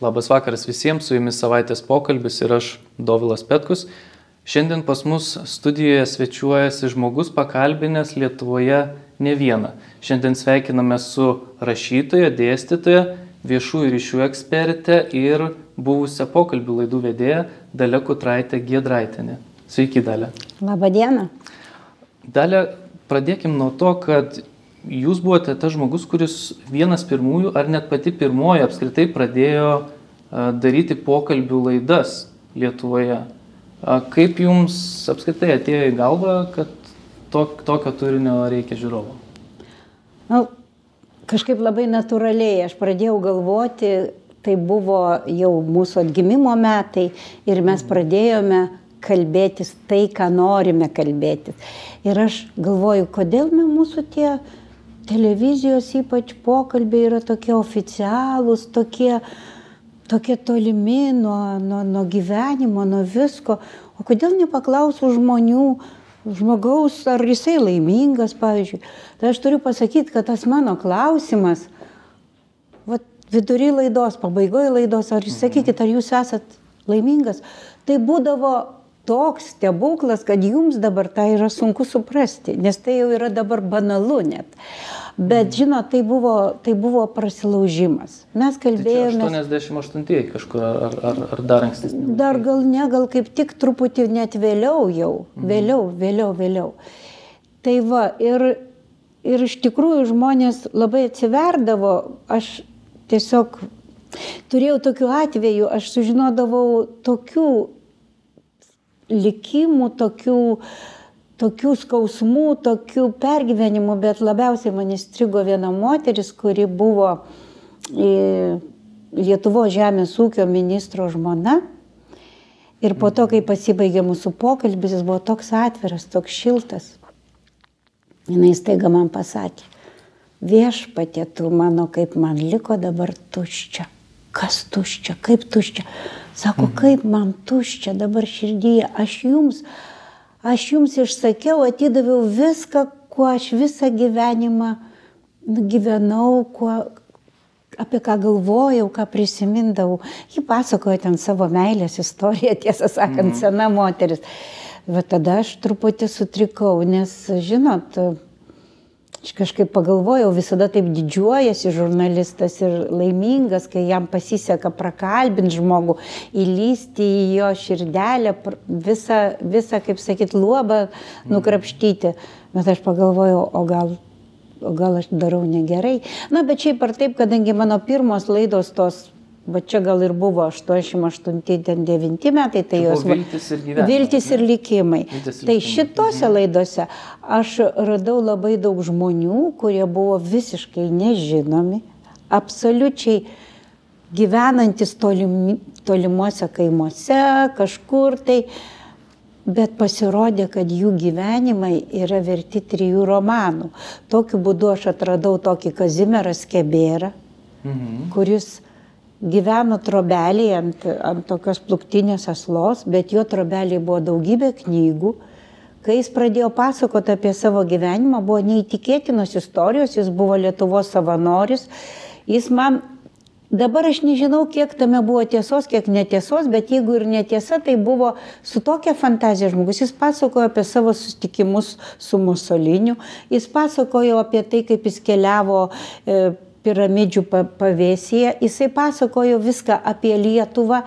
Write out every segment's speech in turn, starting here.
Labas vakaras visiems, su jumis savaitės pokalbis ir aš Dovilas Petkus. Šiandien pas mus studijoje svečiuojasi žmogus pakalbinęs Lietuvoje ne vieną. Šiandien sveikiname su rašytoja, dėstytoja, viešųjų ryšių ekspertė ir buvusią pokalbių laidų vedėja Dalė Kutraitė Giedraitinė. Sveiki, Dalė. Labą dieną. Dalė, pradėkim nuo to, kad jūs buvote tas žmogus, kuris vienas pirmųjų, ar net pati pirmoji apskritai pradėjo daryti pokalbių laidas Lietuvoje. Kaip jums apskritai atėjo į galvą, kad tok, tokio turinio reikia žiūrovo? Nu, kažkaip labai natūraliai aš pradėjau galvoti, tai buvo jau mūsų atgimimo metai ir mes pradėjome kalbėtis tai, ką norime kalbėtis. Ir aš galvoju, kodėl mūsų tie televizijos ypač pokalbiai yra tokie oficialūs, tokie, tokie tolimi nuo, nuo, nuo gyvenimo, nuo visko. O kodėl nepaklausau žmonių, žmogaus, ar jisai laimingas, pavyzdžiui. Tai aš turiu pasakyti, kad tas mano klausimas, va, vidury laidos, pabaigoje laidos, ar jūs sakykit, ar jūs esat laimingas, tai būdavo toks stebuklas, kad jums dabar tai yra sunku suprasti, nes tai jau yra dabar banalu net. Bet, žinot, tai buvo, tai buvo prasilaužimas. Mes kalbėjome. Tai 88 kažkur, ar, ar, ar dar ankstesnė? Dar gal ne, gal kaip tik truputį net vėliau jau. Mhm. Vėliau, vėliau, vėliau. Tai va, ir, ir iš tikrųjų žmonės labai atsiverdavo. Aš tiesiog turėjau tokių atvejų, aš sužinodavau tokių likimų, tokių, tokių skausmų, tokių pergyvenimų, bet labiausiai man įstrigo viena moteris, kuri buvo e, Lietuvo žemės ūkio ministro žmona. Ir po to, kai pasibaigė mūsų pokalbis, jis buvo toks atviras, toks šiltas. Jis taiga man pasakė, viešpatė tu mano, kaip man liko dabar tuščia. Kas tuščia, kaip tuščia. Sako, mhm. kaip man tuščia dabar širdyje, aš jums, aš jums išsakiau, atidaviau viską, kuo aš visą gyvenimą gyvenau, kuo, apie ką galvojau, ką prisimindavau. Ji pasakojo ten savo meilės istoriją, tiesą sakant, mhm. sena moteris. Bet tada aš truputį sutrikau, nes, žinot, Aš kažkaip pagalvojau, visada taip didžiuojasi žurnalistas ir laimingas, kai jam pasiseka prakalbinti žmogų, įlysti į jo širdelę, visą, visą kaip sakyt, luobą nukrapštyti. Bet aš pagalvojau, o gal, o gal aš darau negerai. Na, bet šiaip ar taip, kadangi mano pirmos laidos tos Va čia gal ir buvo 88-9 metai, tai jos viltis ir, gyvenimai, viltis ir likimai. Viltis ir tai šitose mhm. laidose aš radau labai daug žmonių, kurie buvo visiškai nežinomi, absoliučiai gyvenantis tolimi, tolimuose kaimuose, kažkur tai, bet pasirodė, kad jų gyvenimai yra verti trijų romanų. Tokiu būdu aš atradau tokį Kazimierą Skebėrą, mhm. kuris gyveno trobelėje ant, ant tokios pluktinės aslos, bet jo trobelėje buvo daugybė knygų. Kai jis pradėjo pasakoti apie savo gyvenimą, buvo neįtikėtinos istorijos, jis buvo Lietuvos savanoris. Jis man, dabar aš nežinau, kiek tame buvo tiesos, kiek netiesos, bet jeigu ir netiesa, tai buvo su tokia fantazija žmogus. Jis pasakojo apie savo susitikimus su Musoliniu, jis pasakojo apie tai, kaip jis keliavo e, piramidžių pavėsyje, jisai pasakojo viską apie Lietuvą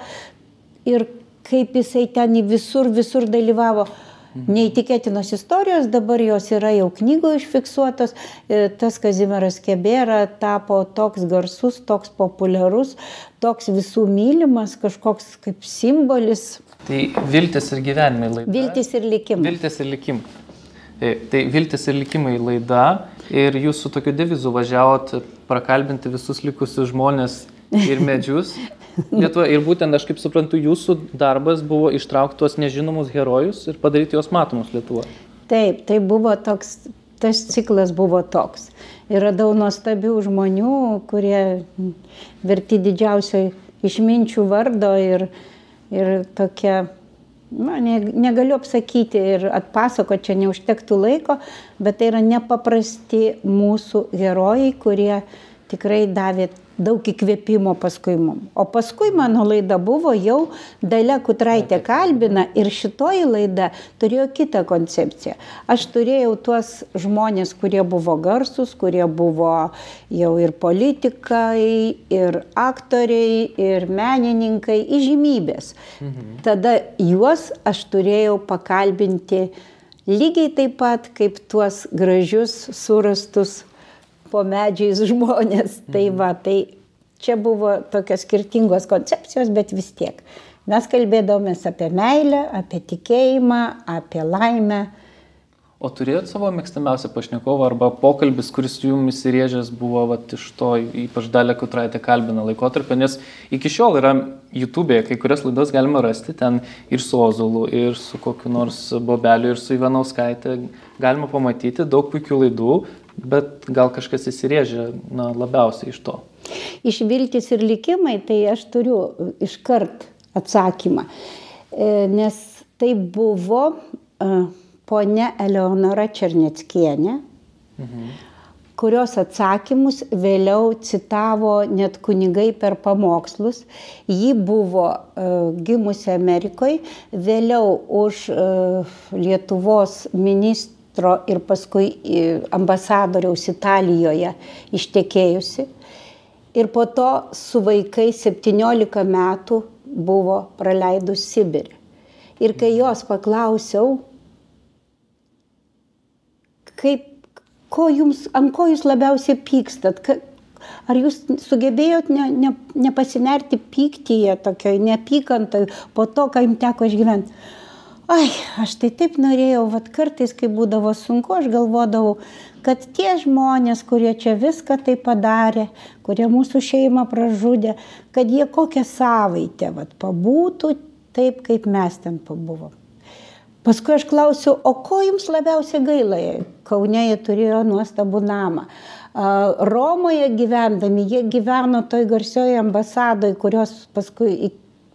ir kaip jisai ten visur, visur dalyvavo. Neįtikėtinos istorijos, dabar jos yra jau knygoje užfiksuotos. E, tas Kazimieras Kebėra tapo toks garsus, toks populiarus, toks visų mylimas, kažkoks kaip simbolis. Tai viltis ir gyvenimai laida. Viltis ir likimai. Viltis ir likimai. Tai, tai viltis ir likimai laida ir jūs su tokiu devizu važiavot prakalbinti visus likusius žmonės ir medžius. Lietuva. Ir būtent aš kaip suprantu, jūsų darbas buvo ištraukti tuos nežinomus herojus ir padaryti juos matomus Lietuvoje. Taip, tai buvo toks, tas ciklas buvo toks. Ir radau nuostabių žmonių, kurie verti didžiausio išminčių vardo ir, ir tokia na, ne, negaliu apsakyti ir atpasakoti, čia neužtektų laiko, bet tai yra nepaprasti mūsų herojai, kurie tikrai davė daug įkvėpimo paskui mum. O paskui mano laida buvo jau Dalia Kutraitė kalbina ir šitoji laida turėjo kitą koncepciją. Aš turėjau tuos žmonės, kurie buvo garsus, kurie buvo jau ir politikai, ir aktoriai, ir menininkai, įžymybės. Mhm. Tada juos aš turėjau pakalbinti lygiai taip pat kaip tuos gražius surastus po medžiais žmonės. Tai mhm. Tai va, tai čia buvo tokios skirtingos koncepcijos, bet vis tiek. Mes kalbėdavomės apie meilę, apie tikėjimą, apie laimę. O turėjot savo mėgstamiausią pašnekovą arba pokalbis, kuris jums įsirėžęs buvo vat, iš to, ypač dalė Kutraitė kalbina laikotarpio, nes iki šiol yra YouTube'e, kai kurias laidas galima rasti ten ir su Ozulu, ir su kokiu nors Bobeliu, ir su Ivanauskaitė, galima pamatyti daug puikių laidų, bet gal kažkas įsirėžė na, labiausiai iš to. Iš viltis ir likimai, tai aš turiu iškart atsakymą, e, nes tai buvo e, ponia Eleonora Černeckienė, mhm. kurios atsakymus vėliau citavo net kunigai per pamokslus. Ji buvo uh, gimusi Amerikoje, vėliau už Lietuvos ministrą ministro ir paskui ambasadoriaus Italijoje ištekėjusi. Ir po to su vaikais 17 metų buvo praleidus Sibirį. Ir kai jos paklausiau, kaip, ko jums, ant ko jūs labiausiai pykstat, ka, ar jūs sugebėjot ne, ne, nepasinerti pyktyje, tokioj neapykantai po to, ką jums teko išgyventi ai aš tai taip norėjau vat kartais kai būdavo sunku aš galvodavau kad tie žmonės kurie čia viską taip padarė kurie mūsų šeimą pražudė kad jie kokią savaitę vat pabūtų taip kaip mes ten pabuvom Paskui aš klausiu, o ko jums labiausiai gaila? Kaune jie turėjo nuostabų namą. Romoje gyvendami, jie gyveno toj garsioje ambasadoje, kurios paskui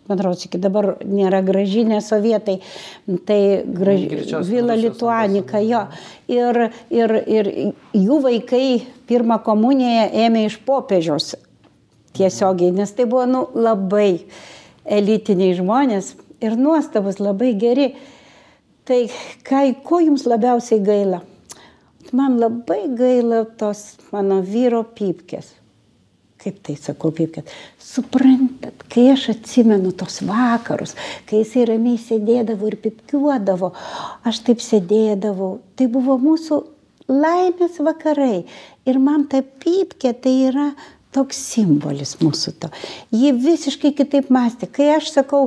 man atrodo, iki dabar nėra gražinė sovietai, tai graž... Vila Lituanika, jo. Ir, ir, ir jų vaikai pirmą komuniją ėmė iš popiežiaus tiesiogiai, nes tai buvo nu, labai elitiniai žmonės ir nuostabus, labai geri. Tai kai, ko jums labiausiai gaila? Man labai gaila tos mano vyro pypkės kaip tai sakau, kad, suprantat, kai aš atsimenu tos vakarus, kai jisai ramiai sėdėdavo ir pipkiuodavo, aš taip sėdėdavau, tai buvo mūsų laimės vakarai. Ir man ta pypkė tai yra toks simbolis mūsų to. Jie visiškai kitaip mąstė. Kai aš sakau,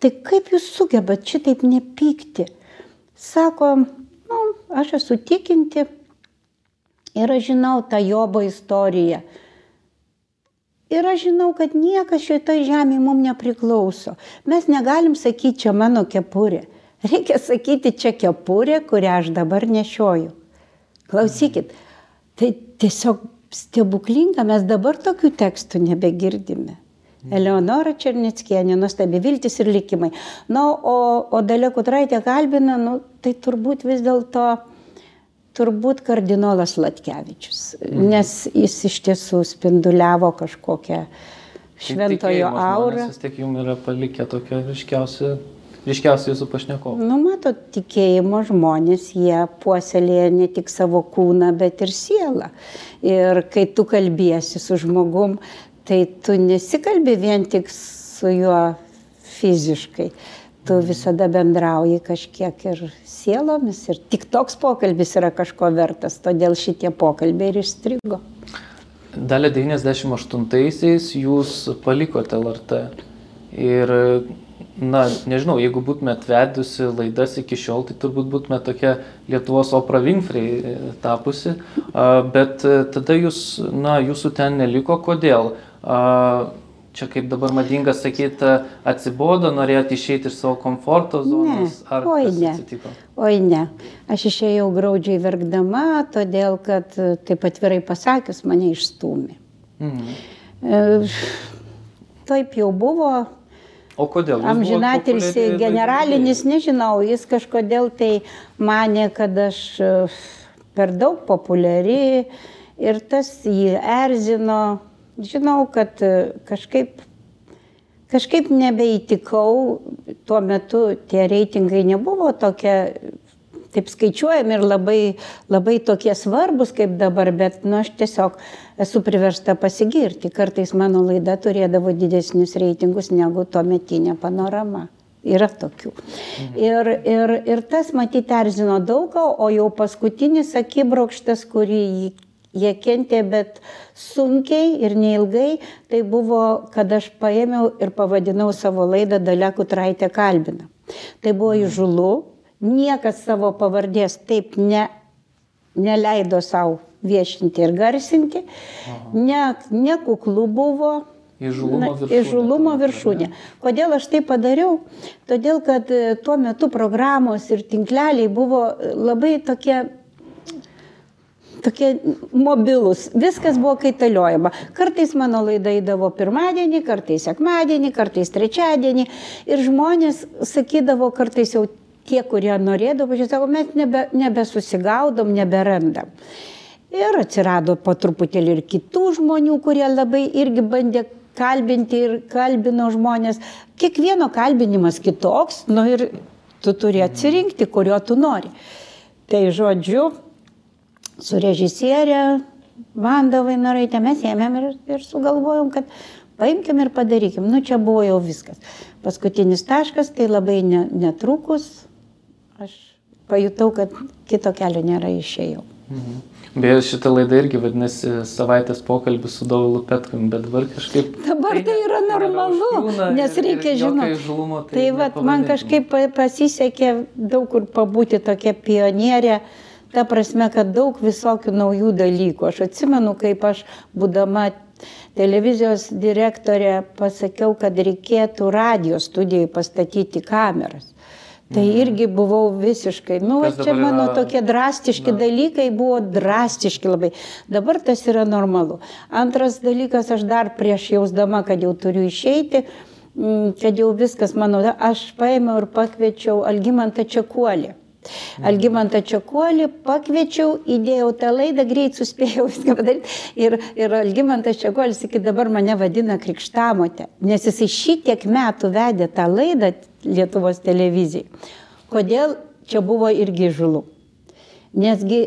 tai kaip jūs sugebat šitaip nepykti? Sako, nu, aš esu tikinti ir aš žinau tą Jobo istoriją. Ir aš žinau, kad niekas šitoj žemėje mums nepriklauso. Mes negalim sakyti, čia mano kepurė. Reikia sakyti, čia kepurė, kurią aš dabar nešioju. Klausykit, tai tiesiog stebuklinga, mes dabar tokių tekstų nebegirdime. Eleonora Černeckienė, nuostabi viltis ir likimai. Na, o, o Dalė Kutraitė kalbina, nu, tai turbūt vis dėlto turbūt kardinolas Latkevičius, mhm. nes jis iš tiesų spinduliavo kažkokią šventojo aurą. Vis tiek jums yra palikę tokia ryškiausia. Ryškiausiai jūsų pašnekovai. Nu, matot, tikėjimo žmonės, jie puoselėja ne tik savo kūną, bet ir sielą. Ir kai tu kalbėsi su žmogum, tai tu nesikalbi vien tik su juo fiziškai, tu visada bendrauji kažkiek ir sielomis ir tik toks pokalbis yra kažko vertas, todėl šitie pokalbiai ir išstrigo. Dalė 98-aisiais jūs palikote LRT ir, na, nežinau, jeigu būtumėt vedusi laidas iki šiol, tai turbūt būtumėt tokia Lietuvos opera Winfrey e, tapusi, bet tada jūs, na, jūsų ten neliko, kodėl? Čia kaip dabar madinga sakyti, atsibodo, norėjote išeiti iš savo komforto zonos? Ne, oi ne. Atsitiko? Oi ne. Aš išėjau graudžiai verkdama, todėl kad, taip atvirai pasakius, mane išstūmė. Mhm. E, taip jau buvo. O kodėl? Amžinatilsi generalinis, nežinau, jis kažkodėl tai mane, kad aš e, per daug populiari ir tas jį erzino žinau, kad e, kažkaip, kažkaip nebeįtikau, tuo metu tie reitingai nebuvo tokie taip skaičiuojami ir labai, labai tokie svarbus kaip dabar, bet nu, aš tiesiog esu priversta pasigirti. Kartais mano laida turėdavo didesnius reitingus negu tuo metinė panorama. Yra tokių. Mhm. Ir, ir, ir tas matyti erzino daugą, o jau paskutinis akibrokštas, kurį jie kentė, bet sunkiai ir neilgai, tai buvo, kad aš paėmiau ir pavadinau savo laidą Dalekų Traitė kalbina. Tai buvo įžulu, niekas savo pavardės taip ne, neleido savo viešinti ir garsinti, ne, nekuklu buvo. Įžulumo viršūnė. Įžulumo viršūnė. Kodėl aš tai padariau? Todėl, kad e, tuo metu programos ir tinkleliai buvo labai tokie tokie mobilus, viskas buvo kaitaliojama. Kartais mano laida įdavo pirmadienį, kartais sekmadienį, kartais trečiadienį ir žmonės sakydavo kartais jau tie, kurie norėdavo, pažiūrėjau, sako, mes nebe, nebesusigaudom, neberandam. Ir atsirado po truputėlį ir kitų žmonių, kurie labai irgi bandė kalbinti ir kalbino žmonės. Kiekvieno kalbinimas kitoks, nu ir tu turi atsirinkti, kurio tu nori. Tai žodžiu, su režisierė Vanda Vainaraitė mes ėmėm ir, ir sugalvojom, kad paimkim ir padarykim. Nu čia buvo jau viskas. Paskutinis taškas, tai labai ne, netrukus aš pajutau, kad kito kelio nėra išėjau. Mhm. Beje, šitą laidą irgi vadinasi savaitės pokalbis su Davilu Petkum, bet dabar kažkaip... Dabar tai, tai yra normalu, šūna, nes reikia žinoti. Tai tai vat, man kažkaip pasisekė daug kur pabūti tokia pionierė, ta prasme, kad daug visokių naujų dalykų. Aš atsimenu, kaip aš, būdama televizijos direktorė, pasakiau, kad reikėtų radio studijai pastatyti kameras. Tai mhm. irgi buvau visiškai, nu, Kas čia mano yra... tokie drastiški na. dalykai buvo drastiški labai. Dabar tas yra normalu. Antras dalykas, aš dar prieš jausdama, kad jau turiu išeiti, mm, kad jau viskas mano, aš paėmiau ir pakviečiau Algimantą Čekuolį. Mhm. Algimantą Čekuolį pakviečiau, įdėjau tą laidą, greit suspėjau viską padaryti. Ir, ir Algimantas Čekuolis iki dabar mane vadina krikštamotė, nes jisai šitiek metų vedė tą laidą Lietuvos televizijai. Kodėl čia buvo irgi žulu? Nesgi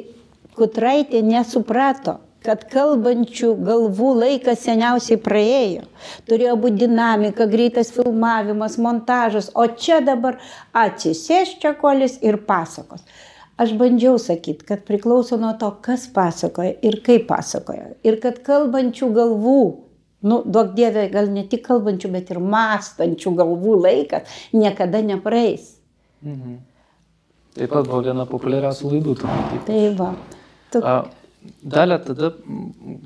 Kutraitė nesuprato, kad kalbančių galvų laikas seniausiai praėjo. Turėjo būti dinamika, greitas filmavimas, montažas, o čia dabar atsisės čia kolis ir pasakos. Aš bandžiau sakyti, kad priklauso nuo to, kas pasakoja ir kaip pasakoja. Ir kad kalbančių galvų, nu, duok dievė, gal ne tik kalbančių, bet ir mąstančių galvų laikas niekada nepraeis. Mhm. Taip pat buvo viena populiariausių laidų. Tai va. Tu... A, Dalė, tada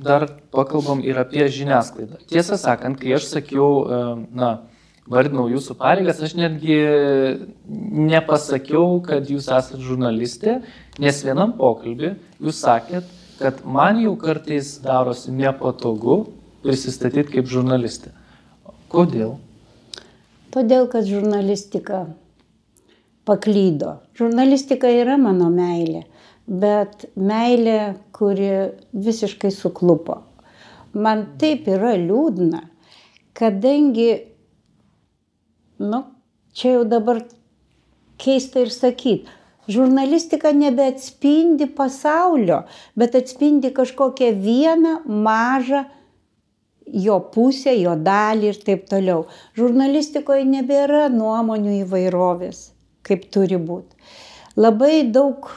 dar pakalbam ir apie žiniasklaidą. Tiesą sakant, kai aš sakiau, e, na, vardinau jūsų pareigas, aš netgi nepasakiau, kad jūs esate žurnalistė, nes vienam pokalbį jūs sakėt, kad man jau kartais darosi nepatogu prisistatyti kaip žurnalistė. Kodėl? Todėl, kad žurnalistika paklydo. Žurnalistika yra mano meilė bet meilė, kuri visiškai suklupo. Man taip yra liūdna, kadangi, nu, čia jau dabar keista ir sakyti, žurnalistika nebeatspindi pasaulio, bet atspindi kažkokią vieną mažą jo pusę, jo dalį ir taip toliau. Žurnalistikoje nebėra nuomonių įvairovės, kaip turi būti. Labai daug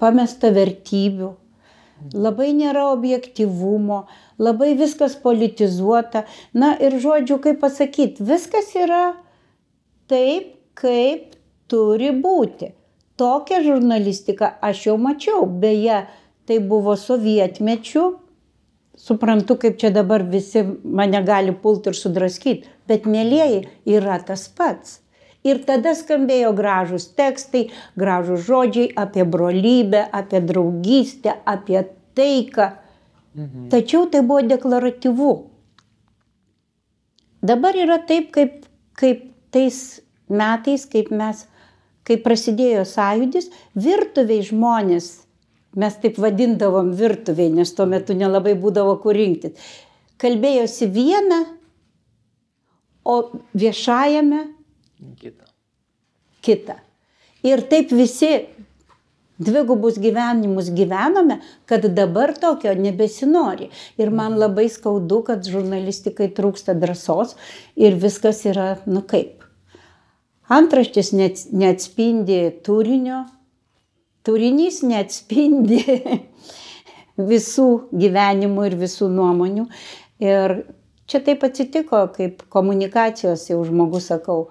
pamesta vertybių, labai nėra objektivumo, labai viskas politizuota. Na ir žodžiu, kaip pasakyti, viskas yra taip, kaip turi būti. Tokią žurnalistiką aš jau mačiau, beje, tai buvo sovietmečių, suprantu, kaip čia dabar visi mane gali pulti ir sudraskyti, bet mėlyjeji yra tas pats. Ir tada skambėjo gražus tekstai, gražus žodžiai apie brolybę, apie draugystę, apie taiką. Mhm. Tačiau tai buvo deklaratyvu. Dabar yra taip, kaip, kaip tais metais, kaip mes, kai prasidėjo sąjūdis, virtuviai žmonės, mes taip vadindavom virtuviai, nes tuo metu nelabai būdavo kur rinktis. kalbėjosi vieną, o viešajame Kita. kitą. Ir taip visi dvigubus gyvenimus gyvenome, kad dabar tokio nebesinori. Ir man labai skaudu, kad žurnalistikai trūksta drąsos ir viskas yra, nu kaip. Antraštis neatspindi turinio, turinys neatspindi visų gyvenimų ir visų nuomonių. Ir čia taip atsitiko, kaip komunikacijos jau žmogus sakau,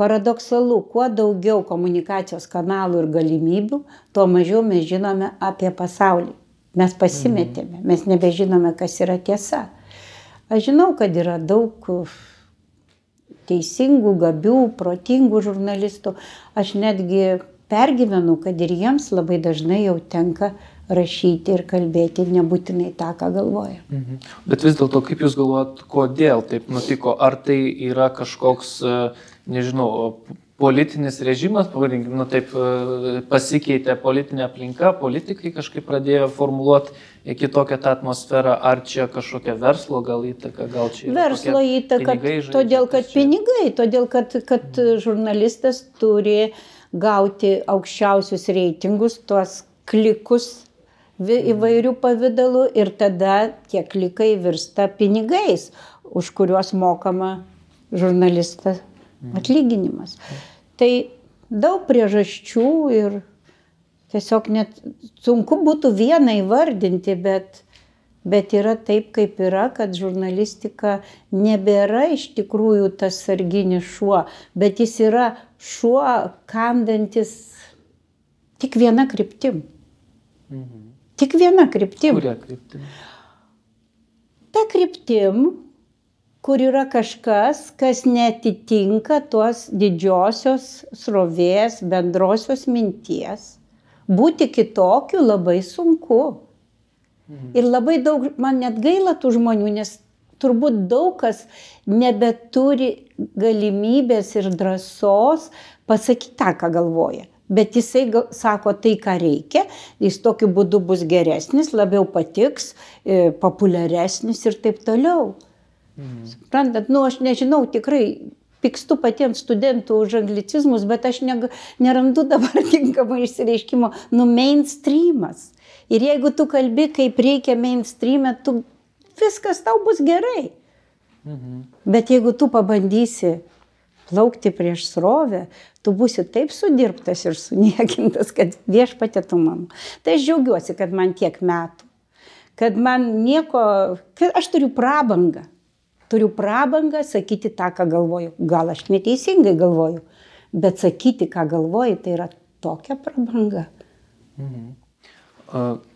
paradoksalu, kuo daugiau komunikacijos kanalų ir galimybių, tuo mažiau mes žinome apie pasaulį. Mes pasimetėme, mes nebežinome, kas yra tiesa. Aš žinau, kad yra daug teisingų, gabių, protingų žurnalistų. Aš netgi pergyvenu, kad ir jiems labai dažnai jau tenka rašyti ir kalbėti nebūtinai tą, ką galvoja. Mhm. Bet vis dėlto, kaip Jūs galvojat, kodėl taip nutiko? Ar tai yra kažkoks, e, nežinau, politinis režimas, pavadinkim, nu taip e, pasikeitė politinė aplinka, politikai kažkaip pradėjo formuluoti kitokią tą atmosferą, ar čia kažkokia verslo gal įtaka, gal čia Verslo įtaka, žaidžia, todėl kad čia? pinigai, todėl kad, kad žurnalistas turi gauti aukščiausius reitingus, tuos klikus vi- įvairių pavydalų ir tada tie klikai virsta pinigais, už kuriuos mokama žurnalistas atlyginimas. Tai daug priežasčių ir tiesiog net sunku būtų vieną įvardinti, bet, bet yra taip, kaip yra, kad žurnalistika nebėra iš tikrųjų tas sarginis šuo, bet jis yra šuo kandantis tik viena kryptim. Mhm. Tik viena kryptim. Kuria kryptimi? Ta kryptim, kur yra kažkas, kas netitinka tuos didžiosios srovės, bendrosios minties. Būti kitokiu labai sunku. Ir labai daug, man net gaila tų žmonių, nes turbūt daug kas nebeturi galimybės ir drąsos pasakyti tą, ką galvoja. Bet jisai sako tai, ką reikia, jis tokiu būdu bus geresnis, labiau patiks, e, populiaresnis ir taip toliau. Suprantat, nu aš nežinau, tikrai pykstu patiems studentų už anglicizmus, bet aš neg, nerandu dabar tinkamo išsireiškimo, nu mainstreamas. Ir jeigu tu kalbi, kaip reikia mainstreamę, tu viskas tau bus gerai. Mhm. Bet jeigu tu pabandysi plaukti prieš srovę, tu būsi taip sudirbtas ir suniekintas, kad viešpatė tu mano. Tai aš džiaugiuosi, kad man tiek metų. Kad man nieko, kad aš turiu prabangą. Turiu prabangą sakyti tą, ką galvoju. Gal aš neteisingai galvoju, bet sakyti, ką galvoju, tai yra tokia prabanga.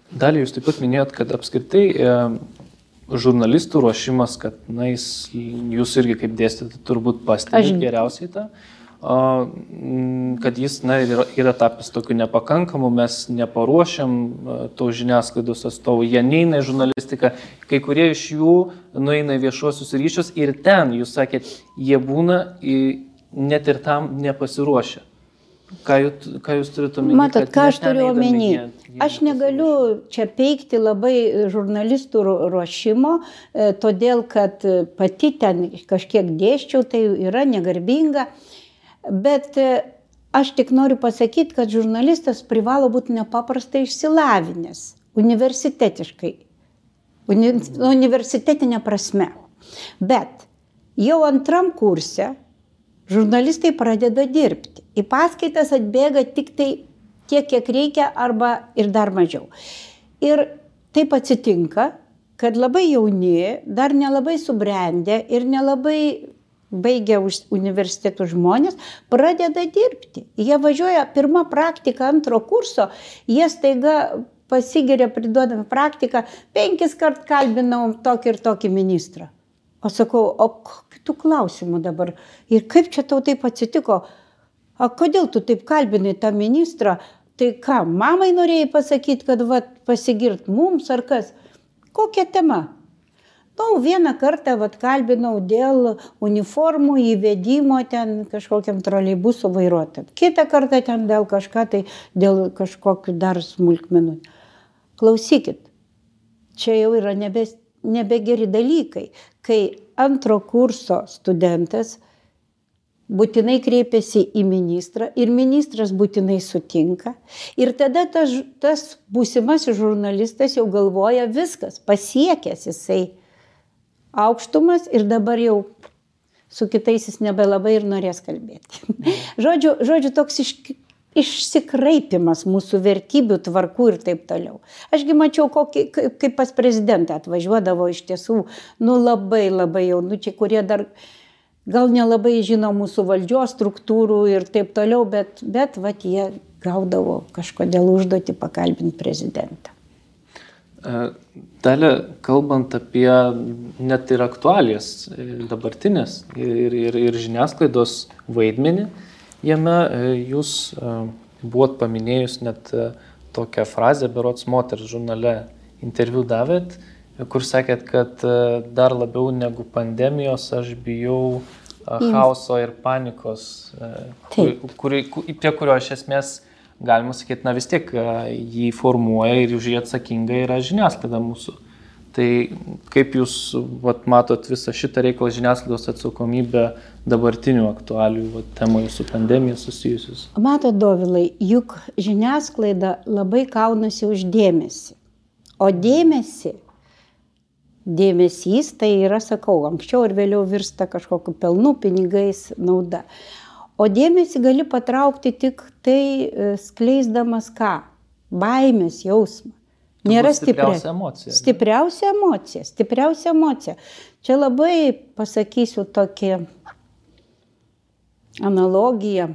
Dalį jūs taip pat minėjot, kad apskritai e, žurnalistų ruošimas, kad na, jis, jūs irgi kaip dėstėte turbūt pastebite Aš- geriausiai tą, a, mm, kad jis na, yra, yra tapęs tokiu nepakankamu, mes neparuošiam tų žiniasklaidos atstovų, jie neina į žurnalistiką, kai kurie iš jų nueina į viešuosius ryšius ir ten, jūs sakėt, jie būna į, net ir tam nepasiruošę. Ką jūs, ką jūs turite omeny? Matot, ką aš turiu omeny? Aš negaliu čia peikti labai žurnalistų ru- ruošimo, e, todėl kad e, pati ten kažkiek dėščiau, tai yra negarbinga. Bet e, aš tik noriu pasakyti, kad žurnalistas privalo būti nepaprastai išsilavinęs, universitetiškai, uni, universitetinė prasme. Bet jau antram kurse žurnalistai pradeda dirbti. Į paskaitas atbėga tik tai tiek, kiek reikia arba ir dar mažiau. Ir taip atsitinka, kad labai jauni, dar nelabai subrendę ir nelabai baigę universitetų žmonės pradeda dirbti. Jie važiuoja pirmą praktiką antro kurso, jie staiga pasigiria priduodami praktiką, penkis kart kalbinau tokį ir tokį ministrą. O sakau, o kokių tų klausimų dabar? Ir kaip čia tau taip atsitiko? O kodėl tu taip kalbinai tą ministrą? Tai ką, mamai norėjai pasakyti, kad va, pasigirt mums ar kas? Kokia tema? Nu, vieną kartą vat, kalbinau dėl uniformų įvedimo ten kažkokiam troleibusų vairuotojam. Kitą kartą ten dėl kažką, tai dėl kažkokių dar smulkmenų. Klausykit, čia jau yra nebe nebegeri dalykai, kai antro kurso studentas būtinai kreipiasi į ministrą ir ministras būtinai sutinka. Ir tada tas, tas būsimasis žurnalistas jau galvoja viskas, pasiekęs jisai aukštumas ir dabar jau su kitais jis nebelabai ir norės kalbėti. žodžiu, žodžiu, toks iš, išsikraipimas mūsų vertybių tvarkų ir taip toliau. Ašgi mačiau, kokį, kaip pas prezidentą atvažiuodavo iš tiesų, nu labai labai jaunučiai, kurie dar gal nelabai žino mūsų valdžios struktūrų ir taip toliau, bet, bet vat, jie gaudavo kažkodėl užduoti pakalbinti prezidentą. E, Dalė, kalbant apie net ir aktualijas e, dabartinės ir, ir, ir žiniasklaidos vaidmenį, jame e, jūs buvot paminėjus net tokią frazę, berots moters žurnale interviu davėt, kur sakėt, kad dar labiau negu pandemijos aš bijau chaoso ir panikos, kur, kur, prie kurio iš esmės galima sakyti, na vis tiek jį formuoja ir už jį atsakinga yra žiniasklaida mūsų. Tai kaip jūs vat, matot visą šitą reikalą žiniasklaidos atsakomybę dabartinių aktualių temoje su pandemija susijusius? Matot, Dovilai, juk žiniasklaida labai kaunasi už dėmesį. O dėmesį dėmesys tai yra, sakau, anksčiau ir vėliau virsta kažkokiu pelnu, pinigais, nauda. O dėmesį gali patraukti tik tai e, skleisdamas ką? Baimės jausmą. Nėra stipriausia emocija. Stipriausia emocija, stipriausia emocija. Čia labai pasakysiu tokį analogiją.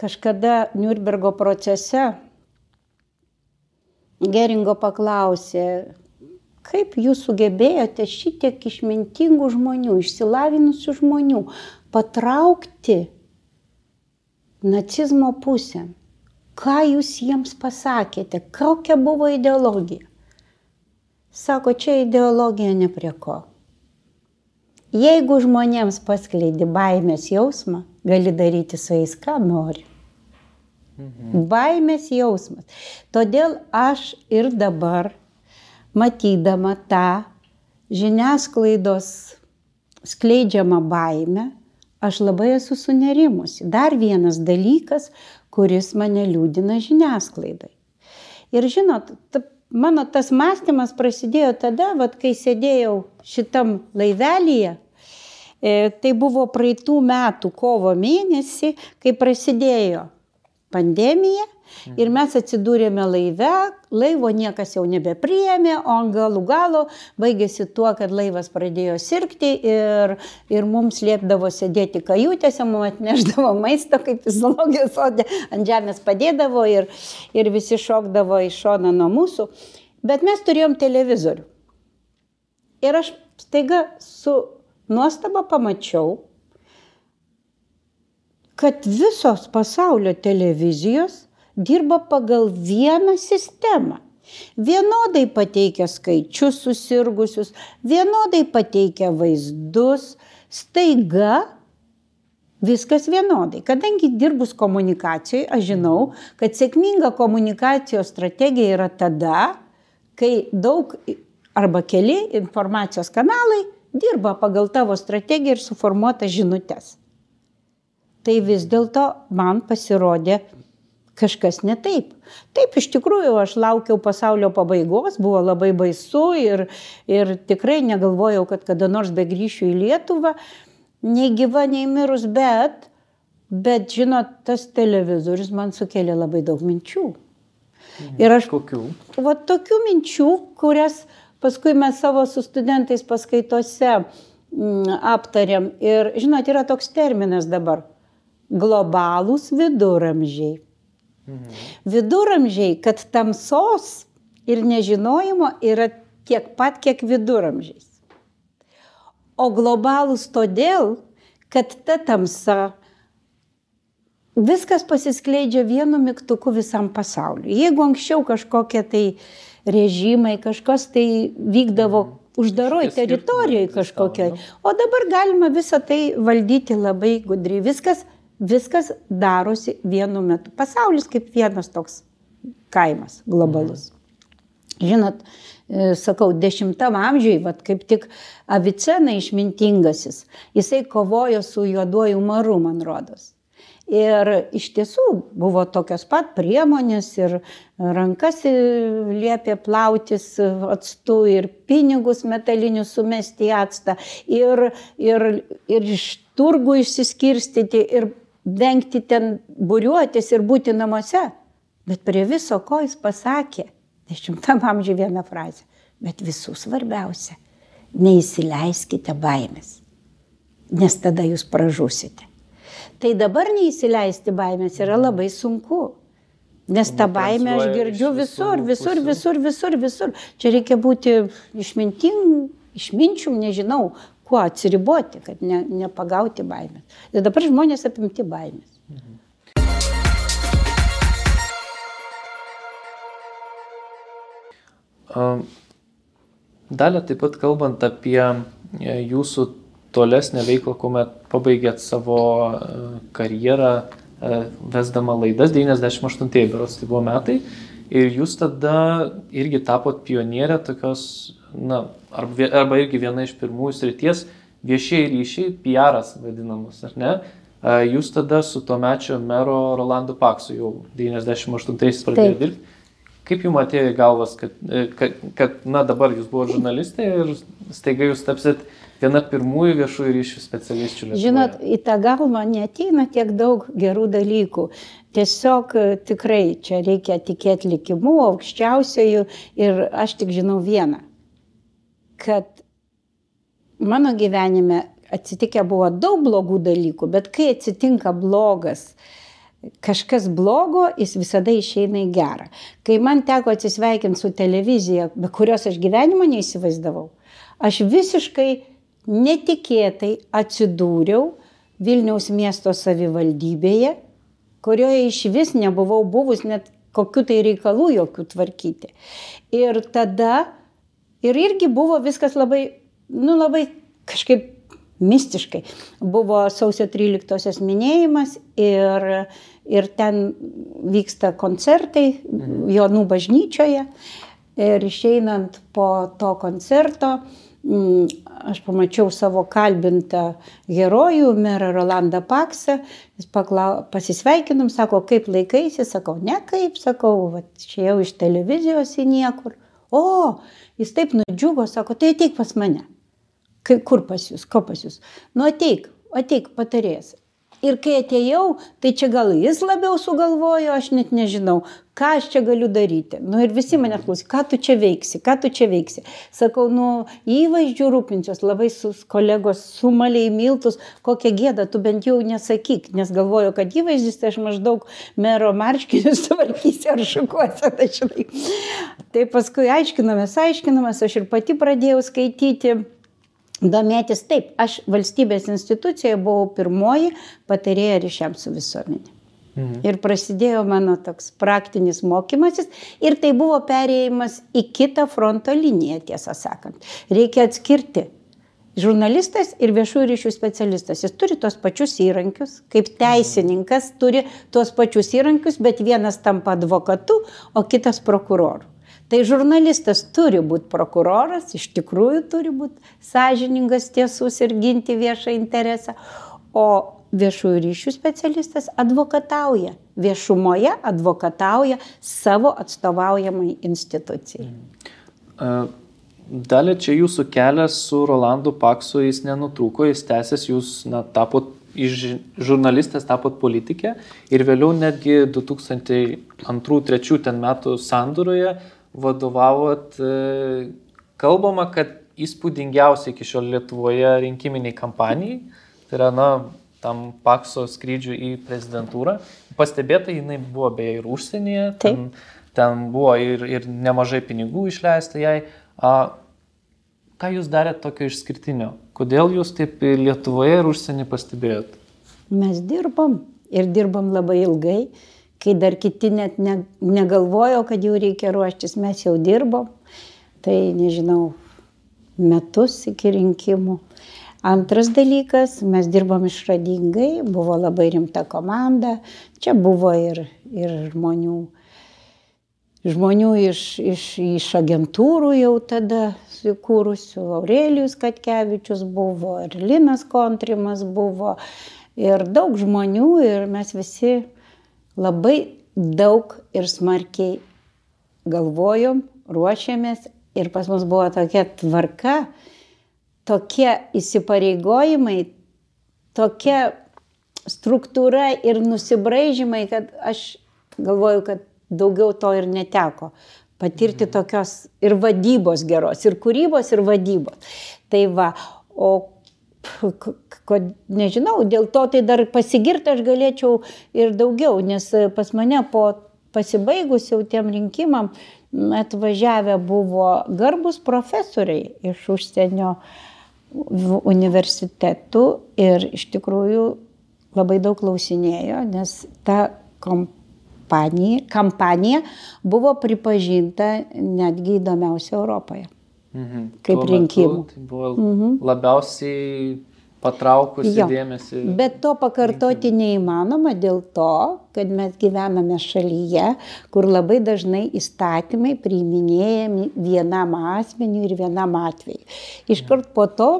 Kažkada Nürnbergo procese Geringo paklausė, kaip jūs sugebėjote šitiek išmintingų žmonių, išsilavinusių žmonių patraukti nacizmo pusę. Ką jūs jiems pasakėte, kokia buvo ideologija? Sako, čia ideologija ne prie ko. Jeigu žmonėms paskleidi baimės jausmą, gali daryti su jais ką nori. Mhm. Baimės jausmas. Todėl aš ir dabar matydama tą žiniasklaidos skleidžiamą baimę, aš labai esu sunerimusi. Dar vienas dalykas, kuris mane liūdina žiniasklaidai. Ir žinot, ta, mano tas mąstymas prasidėjo tada, vat, kai sėdėjau šitam laivelyje. E, tai buvo praeitų metų kovo mėnesį, kai prasidėjo pandemija Ir mes atsidūrėme laive, laivo niekas jau nebepriėmė, o ant galų galo baigėsi tuo, kad laivas pradėjo sirgti ir, ir mums liepdavo sėdėti kajutėse, mums atneždavo maisto, kaip į zoologijos sodė, ant žemės padėdavo ir, ir visi šokdavo iš šono nuo mūsų. Bet mes turėjom televizorių. Ir aš staiga su nuostaba pamačiau, kad visos pasaulio televizijos dirba pagal vieną sistemą. Vienodai pateikia skaičius susirgusius, vienodai pateikia vaizdus, staiga viskas vienodai. Kadangi dirbus komunikacijoje, aš žinau, kad sėkminga komunikacijos strategija yra tada, kai daug arba keli informacijos kanalai dirba pagal tavo strategiją ir suformuotas žinutės. Tai vis dėlto man pasirodė kažkas ne taip. Taip, iš tikrųjų, aš laukiau pasaulio pabaigos, buvo labai baisu ir, ir tikrai negalvojau, kad kada nors begrįšiu į Lietuvą, nei gyva, nei mirus, bet, bet, žinot, tas televizorius man sukėlė labai daug minčių. Mhm. Ir aš. Kokių? Va tokių minčių, kurias paskui mes savo su studentais paskaitose mm, aptariam. Ir, žinot, yra toks terminas dabar - globalūs viduramžiai. Mhm. Viduramžiai, kad tamsos ir nežinojimo yra tiek pat, kiek viduramžiais. O globalūs todėl, kad ta tamsa viskas pasiskleidžia vienu mygtuku visam pasauliu. Jeigu anksčiau kažkokie tai režimai, kažkas tai vykdavo mhm. uždaroj teritorijoje kažkokiai, o dabar galima visą tai valdyti labai gudriai. Viskas viskas darosi vienu metu. Pasaulis kaip vienas toks kaimas globalus. Žinot, e, sakau, dešimtam amžiui, vad kaip tik Avicena išmintingasis, jisai kovojo su juoduoju maru, man rodos. Ir iš tiesų buvo tokios pat priemonės ir rankas liepė plautis atstu ir pinigus metalinius sumesti į atstą ir, ir, ir iš turgų išsiskirstyti ir vengti ten būriuotis ir būti namuose. Bet prie viso ko jis pasakė, dešimtam amžiui vieną frazę, bet visų svarbiausia, neįsileiskite baimės, nes tada jūs pražusite. Tai dabar neįsileisti baimės yra labai sunku. Nes tą baimę aš girdžiu visur, visur, visur, visur, visur. Čia reikia būti išmintim, išminčium, nežinau, kuo atsiriboti, kad ne, nepagauti baimės. Ir dabar žmonės apimti baimės. Mhm. Dalė taip pat kalbant apie e, jūsų tolesnę veiklą, kuomet pabaigėt savo e, karjerą e, vesdama laidas 98 beros tai buvo metai ir jūs tada irgi tapot pionierė tokios, na, arba, arba irgi viena iš pirmųjų srities viešieji ryšiai, PR'as vadinamas, ar ne? Jūs tada su tuo mečio mero Rolandu Paksu jau 98-ais pradėjote dirbti. Kaip jums atėjo į galvas, kad, kad, kad, na, dabar jūs buvote žurnalistė ir staiga jūs tapsit uh, viena pirmųjų viešųjų ryšių specialistų. Lietuvoje. Žinot, į tą galvą neteina tiek daug gerų dalykų. Tiesiog e, tikrai čia reikia tikėti likimu, aukščiausiojų ir aš tik žinau vieną, kad mano gyvenime atsitikę buvo daug blogų dalykų, bet kai atsitinka blogas, kažkas blogo, jis visada išeina į gerą. Kai man teko atsisveikinti su televizija, be kurios aš gyvenimo neįsivaizdavau, aš visiškai netikėtai atsidūriau Vilniaus miesto savivaldybėje, kurioje iš vis nebuvau buvus net kokiu tai reikalų jokių tvarkyti. Ir tada, ir irgi buvo viskas labai, nu labai kažkaip mistiškai. Buvo sausio 13-osios minėjimas ir, ir ten vyksta koncertai mhm. Jonų bažnyčioje. Ir išeinant po to koncerto, Mm, aš pamačiau savo kalbintą herojų, merą Rolandą Paksą, jis paklau, pasisveikinom, sako, kaip laikaisi, sakau, ne kaip, sakau, čia jau iš televizijos į niekur. O, jis taip nudžiugo, sako, tai ateik pas mane. Kai, kur pas jūs, ko pas jūs? Nu ateik, ateik patarės. Ir kai atėjau, tai čia gal jis labiau sugalvojo, aš net nežinau, ką aš čia galiu daryti. Nu ir visi mane klausė, ką tu čia veiksi, ką tu čia veiksi. Sakau, nu, įvaizdžių rūpinčios, labai su kolegos sumaliai miltus, kokią gėdą tu bent jau nesakyk, nes galvoju, kad įvaizdis tai aš maždaug mero marškinius tvarkysiu ar šukuosiu. Tai, žinai. tai paskui aiškinomės, aiškinomės, aš ir pati pradėjau skaityti domėtis. Taip, aš valstybės institucijoje buvau pirmoji patarėja ryšiams su visuomenė. Mhm. Ir prasidėjo mano toks praktinis mokymasis ir tai buvo perėjimas į kitą fronto liniją, tiesą sakant. Reikia atskirti. Žurnalistas ir viešųjų ryšių specialistas, jis turi tos pačius įrankius, kaip teisininkas turi tos pačius įrankius, bet vienas tampa advokatu, o kitas prokuroru. Tai žurnalistas turi būti prokuroras, iš tikrųjų turi būti sąžiningas, tiesus ir ginti viešą interesą, o viešųjų ryšių specialistas advokatauja, viešumoje advokatauja savo atstovaujamai institucijai. Dalė čia jūsų kelias su Rolandu Paksu, jis nenutrūko, jis tęsės, jūs na, tapot iš žurnalistės tapot politikė ir vėliau netgi 2002-2003 metų sandūroje vadovavot, e, kalbama, kad įspūdingiausia iki šiol Lietuvoje rinkiminiai kampanijai, tai yra, na, tam Pakso skrydžiui į prezidentūrą. Pastebėta, jinai buvo beje ir užsienyje, ten, ten buvo ir, ir nemažai pinigų išleista jai. A, ką jūs darėt tokio išskirtinio? Kodėl jūs taip Lietuvoje ir užsienį pastebėjot? Mes dirbom ir dirbom labai ilgai kai dar kiti net ne, negalvojo, kad jau reikia ruoštis, mes jau dirbom, tai nežinau, metus iki rinkimų. Antras dalykas, mes dirbom išradingai, buvo labai rimta komanda, čia buvo ir, ir žmonių, žmonių iš, iš, iš agentūrų jau tada įkūrusių. Aurelijus Katkevičius buvo, ir Linas Kontrimas buvo, ir daug žmonių, ir mes visi labai daug ir smarkiai galvojom, ruošėmės ir pas mus buvo tokia tvarka, tokie įsipareigojimai, tokia struktūra ir nusibražymai, kad aš galvoju, kad daugiau to ir neteko patirti tokios ir vadybos geros, ir kūrybos, ir vadybos. Tai va, o ko, nežinau, dėl to tai dar pasigirti aš galėčiau ir daugiau, nes pas mane po pasibaigus jau tiem rinkimam atvažiavę buvo garbus profesoriai iš užsienio universitetų ir iš tikrųjų labai daug klausinėjo, nes ta kompanija, kampanija buvo pripažinta netgi įdomiausia Europoje. Mhm. Kaip rinkimų. Tai buvo mhm. labiausiai patraukusi jo. dėmesį. Bet to pakartoti neįmanoma dėl to, kad mes gyvename šalyje, kur labai dažnai įstatymai priiminėjami vienam asmeniu ir vienam atveju. Iškart po to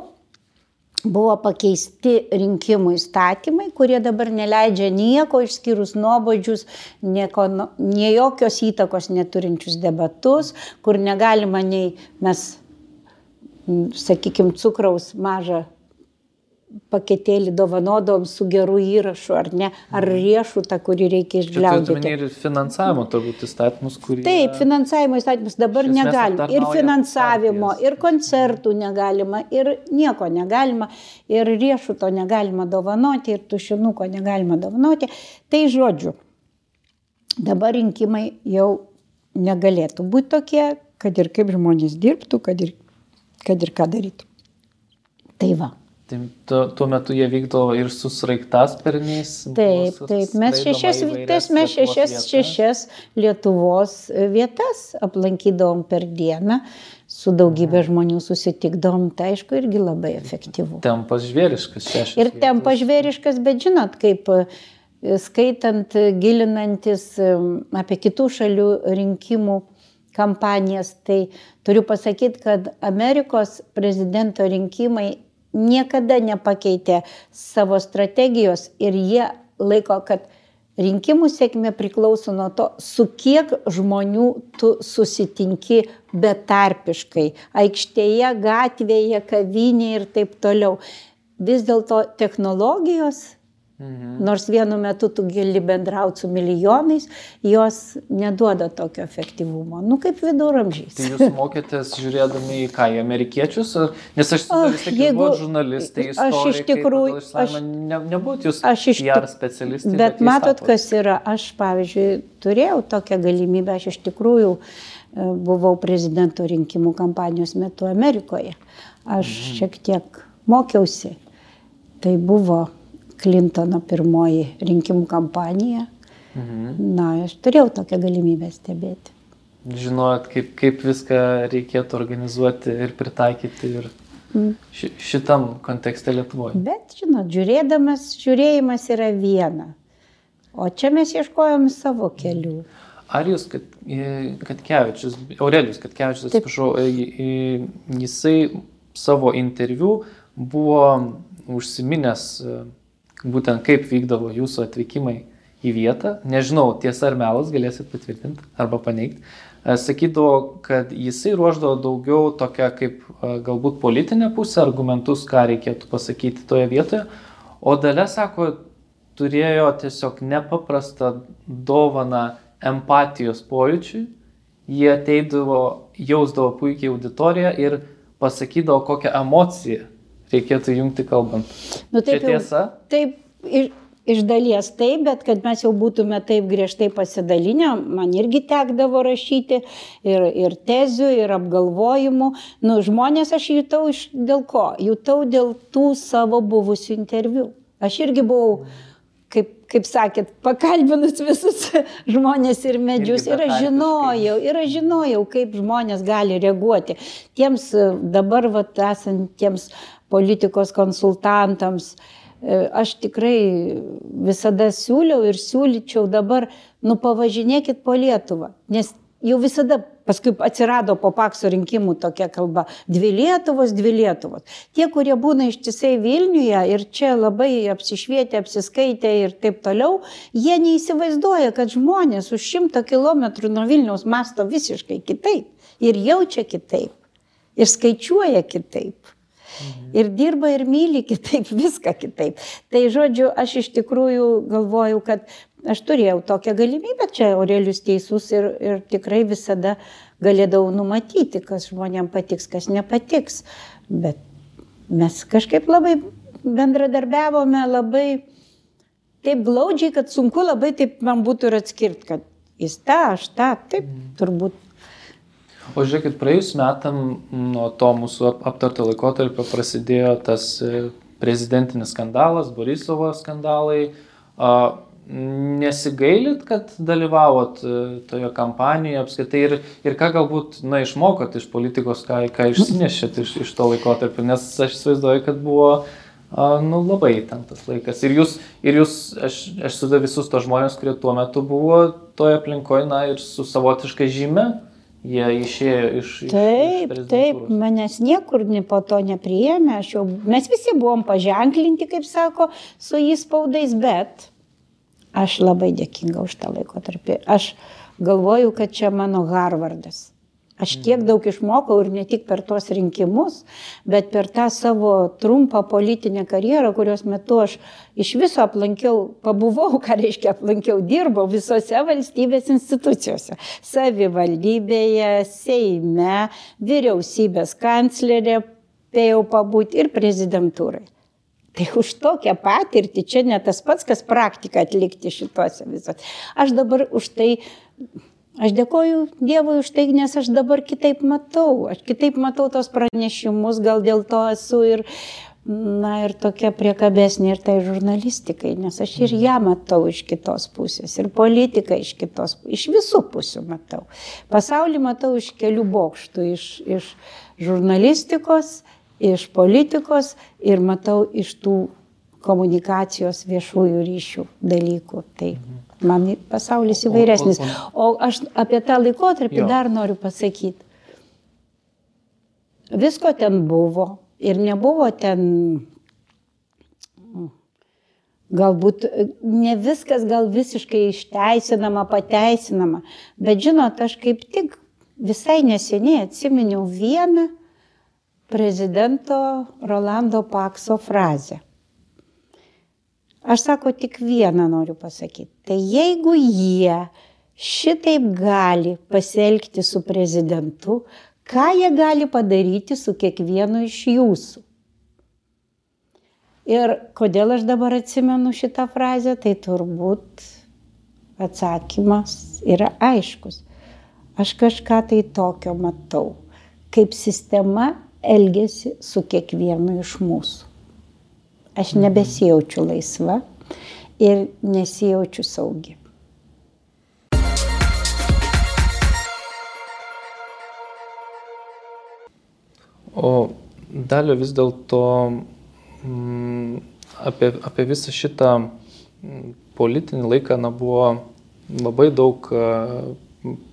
buvo pakeisti rinkimų įstatymai, kurie dabar neleidžia nieko išskyrus nuobodžius, nieko, nie jokios įtakos neturinčius debatus, kur negalima nei mes, sakykime, cukraus mažą paketėlį dovanodom su geru įrašu, ar ne, ar mhm. riešutą, kurį reikia išgliaudyti. Tai ir finansavimo turbūt įstatymus, kurį. Taip, finansavimo įstatymus dabar negalima. Ir finansavimo, partijas. ir koncertų negalima, ir nieko negalima, ir riešuto negalima dovanoti, ir tušinuko negalima dovanoti. Tai žodžiu, dabar rinkimai jau negalėtų būti tokie, kad ir kaip žmonės dirbtų, kad ir, kad ir ką darytų. Tai va. Tai tuo, metu jie vykdo ir su sraigtasparniais. Taip, taip, mes šešias vietas, mes šešias, vietas. šešias Lietuvos vietas aplankydavom per dieną, su daugybė mhm. žmonių susitikdavom, tai aišku, irgi labai efektyvu. Tempas žvėriškas šešias. Ir tempas žvėriškas, bet žinot, kaip e, skaitant, gilinantis e, apie kitų šalių rinkimų kampanijas, tai turiu pasakyti, kad Amerikos prezidento rinkimai niekada nepakeitė savo strategijos ir jie laiko, kad rinkimų sėkmė priklauso nuo to, su kiek žmonių tu susitinki betarpiškai, aikštėje, gatvėje, kavinėje ir taip toliau. Vis dėlto technologijos Mhm. Nors vienu metu tu gali bendrauti su milijonais, jos neduoda tokio efektyvumo. Nu, kaip viduramžiais. Tai jūs mokėtės žiūrėdami į ką, į amerikiečius? Nes aš vis tiek jeigu žurnalistai, aš iš tikrųjų, aš ne, nebūt jūs aš iš tikrųjų specialistai. Bet, bet matot, tapot. kas yra, aš pavyzdžiui turėjau tokią galimybę, aš iš tikrųjų e, buvau prezidento rinkimų kampanijos metu Amerikoje. Aš mhm. šiek tiek mokiausi. Tai buvo Klintono pirmoji rinkimų kampanija. Mhm. Na, aš turėjau tokią galimybę stebėti. Žinojot, kaip, kaip viską reikėtų organizuoti ir pritaikyti ir mm. ši, šitam kontekste Lietuvoje. Bet, žinot, žiūrėdamas, žiūrėjimas yra viena. O čia mes ieškojom savo kelių. Ar jūs, kad, kad Kevičius, Aurelijus Katkevičius, atsiprašau, jisai savo interviu buvo užsiminęs būtent kaip vykdavo jūsų atvykimai į vietą. Nežinau, tiesa ar melas, galėsit patvirtinti arba paneigti. E, sakydavo, kad jisai ruoždavo daugiau tokią kaip e, galbūt politinę pusę, argumentus, ką reikėtų pasakyti toje vietoje. O dalė sako, turėjo tiesiog nepaprastą dovaną empatijos pojūčiui. Jie ateidavo, jausdavo puikiai auditoriją ir pasakydavo, kokią emociją reikėtų jungti kalbant. Nu, taip, Čia tiesa? Jau, taip, iš, iš dalies taip, bet kad mes jau būtume taip griežtai pasidalinę, man irgi tekdavo rašyti ir, ir tezių, ir apgalvojimų. Nu, žmonės aš jutau iš dėl ko? Jutau dėl tų savo buvusių interviu. Aš irgi buvau kaip, kaip sakėt, pakalbinus visus žmonės ir medžius. Ir aš žinojau, ir aš žinojau, kaip žmonės gali reaguoti. Tiems dabar vat, esantiems politikos konsultantams. E, aš tikrai visada siūliau ir siūlyčiau dabar, nu pavažinėkit po Lietuvą, nes jau visada paskui atsirado po pakso rinkimų tokia kalba dvi lietuvos dvi lietuvos tie kurie būna ištisai vilniuje ir čia labai apsišvietę apsiskaitę ir taip toliau jie neįsivaizduoja kad žmonės už šimto kilometrų nuo vilniaus mąsto visiškai kitaip ir jaučia kitaip ir skaičiuoja kitaip Ir dirba ir myli kitaip, viską kitaip. Tai žodžiu, aš iš tikrųjų galvoju, kad aš turėjau tokią galimybę, čia Aurelius teisus ir, ir tikrai visada galėdavau numatyti, kas žmonėm patiks, kas nepatiks. Bet mes kažkaip labai bendradarbiavome, labai taip glaudžiai, kad sunku labai taip man būtų ir atskirti, kad jis tą, aš tą, taip turbūt. O žiūrėkit, praėjus metam nuo to mūsų aptarto laikotarpio prasidėjo tas e, prezidentinis skandalas, Borisovo skandalai. Nesigailit, kad dalyvavot e, toje kampanijoje apskritai ir, ir ką galbūt, na, išmokot iš politikos, ką, ką išsinešėt iš, iš to laikotarpio, nes aš įsivaizduoju, kad buvo, nu, labai įtemptas laikas. Ir jūs, ir jūs aš, aš suda visus tos žmonės, kurie tuo metu buvo toje aplinkoje, na, ir su savotiška žyme, jie išėjo iš... Taip, iš taip, manęs niekur po to nepriėmė, jau, mes visi buvom paženklinti, kaip sako, su įspaudais, bet Aš labai dėkinga už tą laikotarpį. Aš galvoju, kad čia mano Harvardas. Aš tiek daug išmokau ir ne tik per tuos rinkimus, bet per tą savo trumpą politinę karjerą, kurios metu aš iš viso aplankiau, pabuvau, ką reiškia aplankiau, dirbau visose valstybės institucijose. Savivaldybėje, Seime, vyriausybės kanclerė, spėjau pabūti ir prezidentūrai. Tai už tokią patirtį čia ne tas pats, kas praktiką atlikti šituose visose. Aš dabar už tai, aš dėkoju Dievui už tai, nes aš dabar kitaip matau. Aš kitaip matau tos pranešimus, gal dėl to esu ir, na, ir tokia priekabesnė ir tai žurnalistikai, nes aš ir ją matau iš kitos pusės, ir politiką iš kitos, iš visų pusių matau. Pasaulį matau iš kelių bokštų, iš, iš žurnalistikos iš politikos ir matau iš tų komunikacijos viešųjų ryšių dalykų. Tai man pasaulis įvairesnis. O aš apie tą laikotarpį jo. dar noriu pasakyti. Visko ten buvo ir nebuvo ten galbūt ne viskas gal visiškai išteisinama, pateisinama, bet žinot, aš kaip tik visai neseniai atsiminiau vieną prezidento Rolando Pakso frazę. Aš sako tik vieną noriu pasakyti. Tai jeigu jie šitaip gali pasielgti su prezidentu, ką jie gali padaryti su kiekvienu iš jūsų? Ir kodėl aš dabar atsimenu šitą frazę, tai turbūt atsakymas yra aiškus. Aš kažką tai tokio matau, kaip sistema elgesi su kiekvienu iš mūsų. Aš nebesijaučiu laisva ir nesijaučiu saugi. O dalio vis dėlto mm, apie, apie visą šitą mm, politinį laiką na, buvo labai daug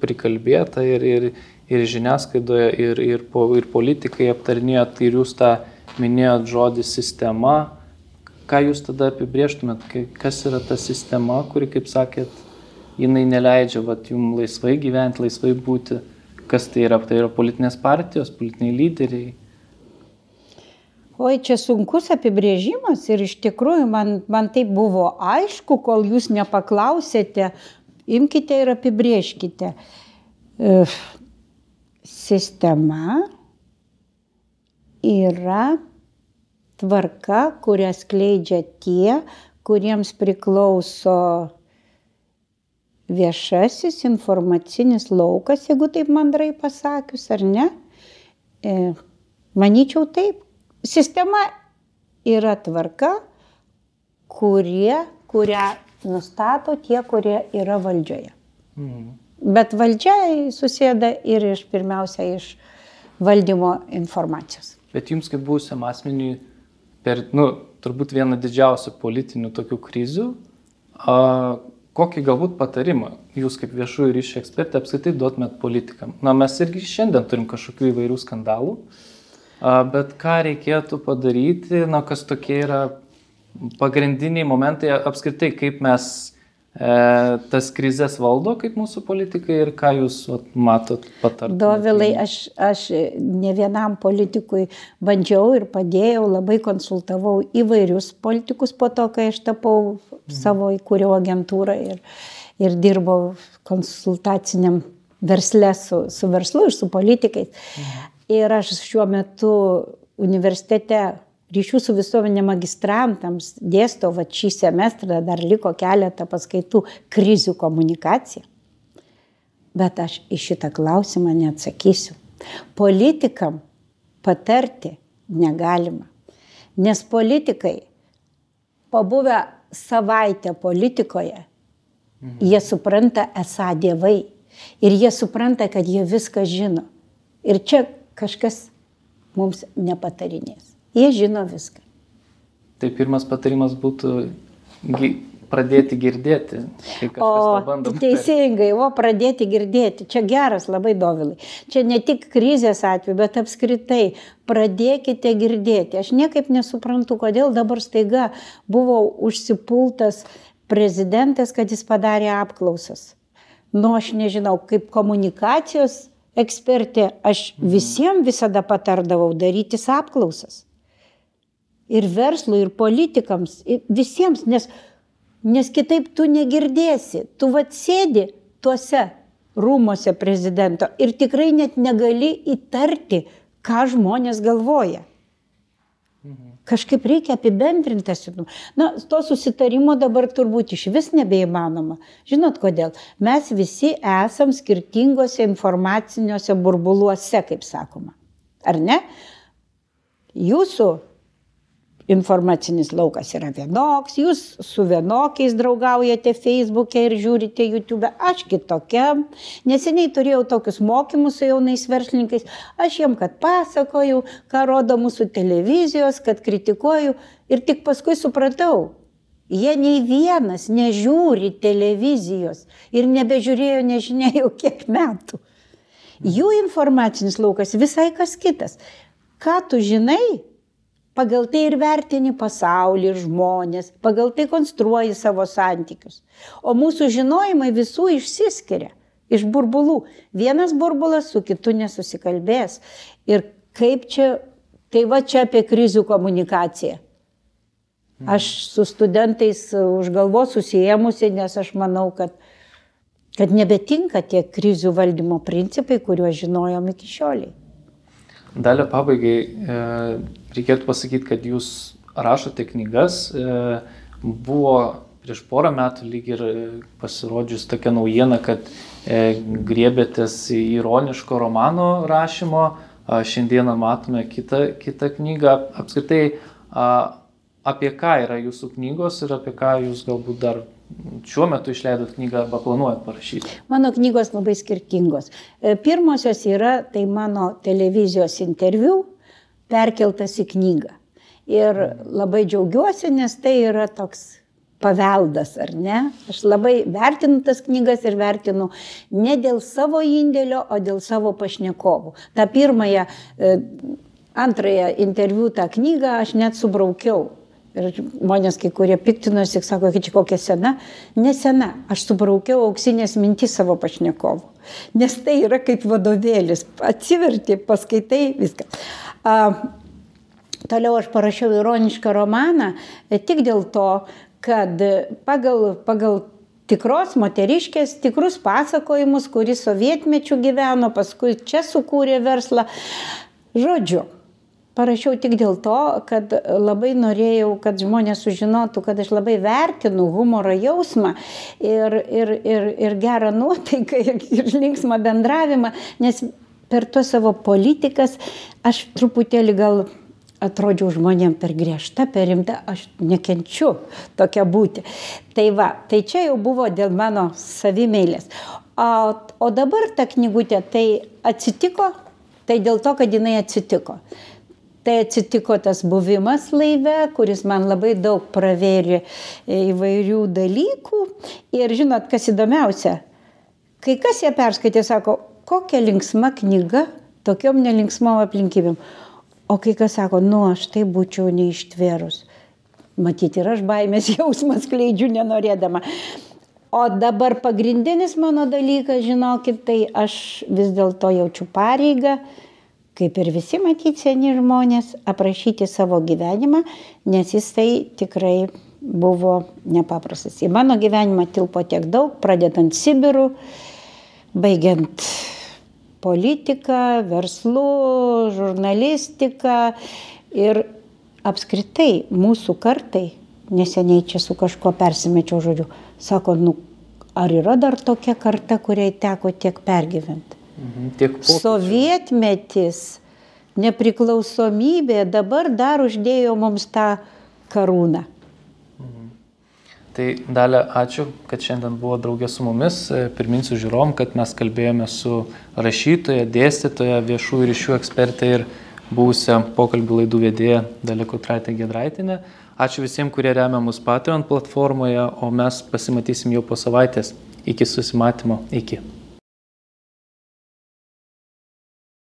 prikalbėta ir, ir, ir žiniasklaidoje, ir, ir, po, ir politikai aptarnėjot, ir jūs tą minėjot žodį sistema. Ką jūs tada apibrieštumėt, kas yra ta sistema, kuri, kaip sakėt, jinai neleidžia vat, jums laisvai gyventi, laisvai būti. Kas tai yra? Tai yra politinės partijos, politiniai lyderiai. Oi, čia sunkus apibrėžimas ir iš tikrųjų man, man tai buvo aišku, kol jūs nepaklausėte, imkite ir apibrėžkite sistema yra tvarka, kurią skleidžia tie, kuriems priklauso viešasis informacinis laukas, jeigu taip mandrai pasakius, ar ne? E, manyčiau taip. Sistema yra tvarka, kurie, kurią nustato tie, kurie yra valdžioje. Mhm. Bet valdžia susėda ir iš pirmiausia iš valdymo informacijos. Bet jums kaip būsiam asmeniui per, nu, turbūt vieną didžiausių politinių tokių krizių, a, kokį galbūt patarimą jūs kaip viešųjų ryšių ekspertė apskritai duotumėt politikam? Na, mes irgi šiandien turim kažkokių įvairių skandalų, bet ką reikėtų padaryti, na, kas tokie yra pagrindiniai momentai apskritai, kaip mes tas krizės valdo, kaip mūsų politikai ir ką jūs vat, matot patarti. Dovilai, aš, aš ne vienam politikui bandžiau ir padėjau, labai konsultavau įvairius politikus po to, kai aš tapau mhm. savo įkūriau agentūrą ir, ir dirbau konsultaciniam verslę su, su verslu ir su politikais. Mhm. Ir aš šiuo metu universitete ryšių su visuomenė magistrantams dėstau, va šį semestrą dar liko keletą paskaitų krizių komunikacija. Bet aš į šitą klausimą neatsakysiu. Politikam patarti negalima. Nes politikai, pabuvę savaitę politikoje, mhm. jie supranta esą dievai. Ir jie supranta, kad jie viską žino. Ir čia kažkas mums nepatarinės. Jie žino viską. Tai pirmas patarimas būtų pradėti girdėti. O teisingai, o pradėti girdėti. Čia geras labai dovilai. Čia ne tik krizės atveju, bet apskritai pradėkite girdėti. Aš niekaip nesuprantu, kodėl dabar staiga buvo užsipultas prezidentas, kad jis padarė apklausas. Nu, aš nežinau, kaip komunikacijos ekspertė, aš mhm. visiems visada patardavau darytis apklausas ir verslui, ir politikams, ir visiems, nes, nes kitaip tu negirdėsi. Tu vad sėdi tuose rūmose prezidento ir tikrai net negali įtarti, ką žmonės galvoja. Kažkaip reikia apibendrinti situaciją. Na, to susitarimo dabar turbūt iš vis nebeįmanoma. Žinot kodėl? Mes visi esam skirtingose informaciniuose burbuluose, kaip sakoma. Ar ne? Jūsų informacinis laukas yra vienoks, jūs su vienokiais draugaujate Facebook'e ir žiūrite YouTube, aš kitokia. Neseniai turėjau tokius mokymus su jaunais verslininkais, aš jiem, kad pasakoju, ką rodo mūsų televizijos, kad kritikuoju ir tik paskui supratau, jie nei vienas nežiūri televizijos ir nebežiūrėjo nežinia jau kiek metų. Jų informacinis laukas visai kas kitas. Ką tu žinai, Pagal tai ir vertini pasaulį ir žmonės, pagal tai konstruoji savo santykius. O mūsų žinojimai visų išsiskiria iš burbulų. Vienas burbulas su kitu nesusikalbės. Ir kaip čia, tai va čia apie krizių komunikaciją. Aš su studentais už galvos susijėmusi, nes aš manau, kad, kad nebetinka tie krizių valdymo principai, kuriuos žinojom iki šioliai. Dalio pabaigai e, reikėtų pasakyti, kad jūs rašote knygas. E, buvo prieš porą metų lyg ir pasirodžius tokia naujiena, kad e, griebėtės ironiško romano rašymo. Šiandieną matome kitą, kitą knygą. Apskritai, apie ką yra jūsų knygos ir apie ką jūs galbūt dar šiuo metu išleidot knygą arba planuojat parašyti? Mano knygos labai skirtingos. E, pirmosios yra tai mano televizijos interviu perkeltas į knygą. Ir labai džiaugiuosi, nes tai yra toks paveldas, ar ne? Aš labai vertinu tas knygas ir vertinu ne dėl savo indėlio, o dėl savo pašnekovų. Ta pirmąją, e, antrąją interviu tą knygą aš net subraukiau Ir žmonės, kai kurie piktinosi, sako, kad čia kokia sena. Nesena. Aš subraukiau auksinės mintys savo pašnekovų. Nes tai yra kaip vadovėlis. Atsiverti, paskaitai viską. Toliau aš parašiau ironišką romaną e, tik dėl to, kad pagal, pagal tikros moteriškės, tikrus pasakojimus, kuris sovietmečių gyveno, paskui čia sukūrė verslą. Žodžiu, parašiau tik dėl to, kad labai norėjau, kad žmonės sužinotų, kad aš labai vertinu humoro jausmą ir, ir, ir, ir gerą nuotaiką ir, ir linksmą bendravimą, nes per tuos savo politikas aš truputėlį gal atrodžiau žmonėm per griežta, per rimta, aš nekenčiu tokia būti. Tai va, tai čia jau buvo dėl mano savimėlės. O, o dabar ta knygutė tai atsitiko, tai dėl to, kad jinai atsitiko Tai atsitiko tas buvimas laive, kuris man labai daug pravėrė įvairių dalykų. Ir žinot, kas įdomiausia, kai kas ją perskaitė, sako, kokia linksma knyga, tokiom nelinksmom aplinkybėm. O kai kas sako, nu aš tai būčiau neištvėrus. Matyti ir aš baimės jausmas kleidžiu nenorėdama. O dabar pagrindinis mano dalykas, žinokit, tai aš vis dėlto jaučiu pareigą kaip ir visi matyti seni žmonės, aprašyti savo gyvenimą, nes jisai tikrai buvo nepaprastas. Į mano gyvenimą tilpo tiek daug, pradedant Sibirų, baigiant politiką, verslu, žurnalistiką ir apskritai mūsų kartai, neseniai čia su kažkuo persimečiau žodžiu, sako, nu, ar yra dar tokia karta, kuriai teko tiek pergyventi? Mhm, tiek pokyčių. Sovietmetis, nepriklausomybė dabar dar uždėjo mums tą karūną. Tai dalė, ačiū, kad šiandien buvo draugė su mumis. Priminsiu žiūrom, kad mes kalbėjome su rašytoja, dėstytoja, viešųjų ryšių ekspertė ir buvusią pokalbių laidų vedėja Dalė Kutraitė Gedraitinė. Ačiū visiems, kurie remia mus Patreon platformoje, o mes pasimatysim jau po savaitės. Iki susimatymo. Iki.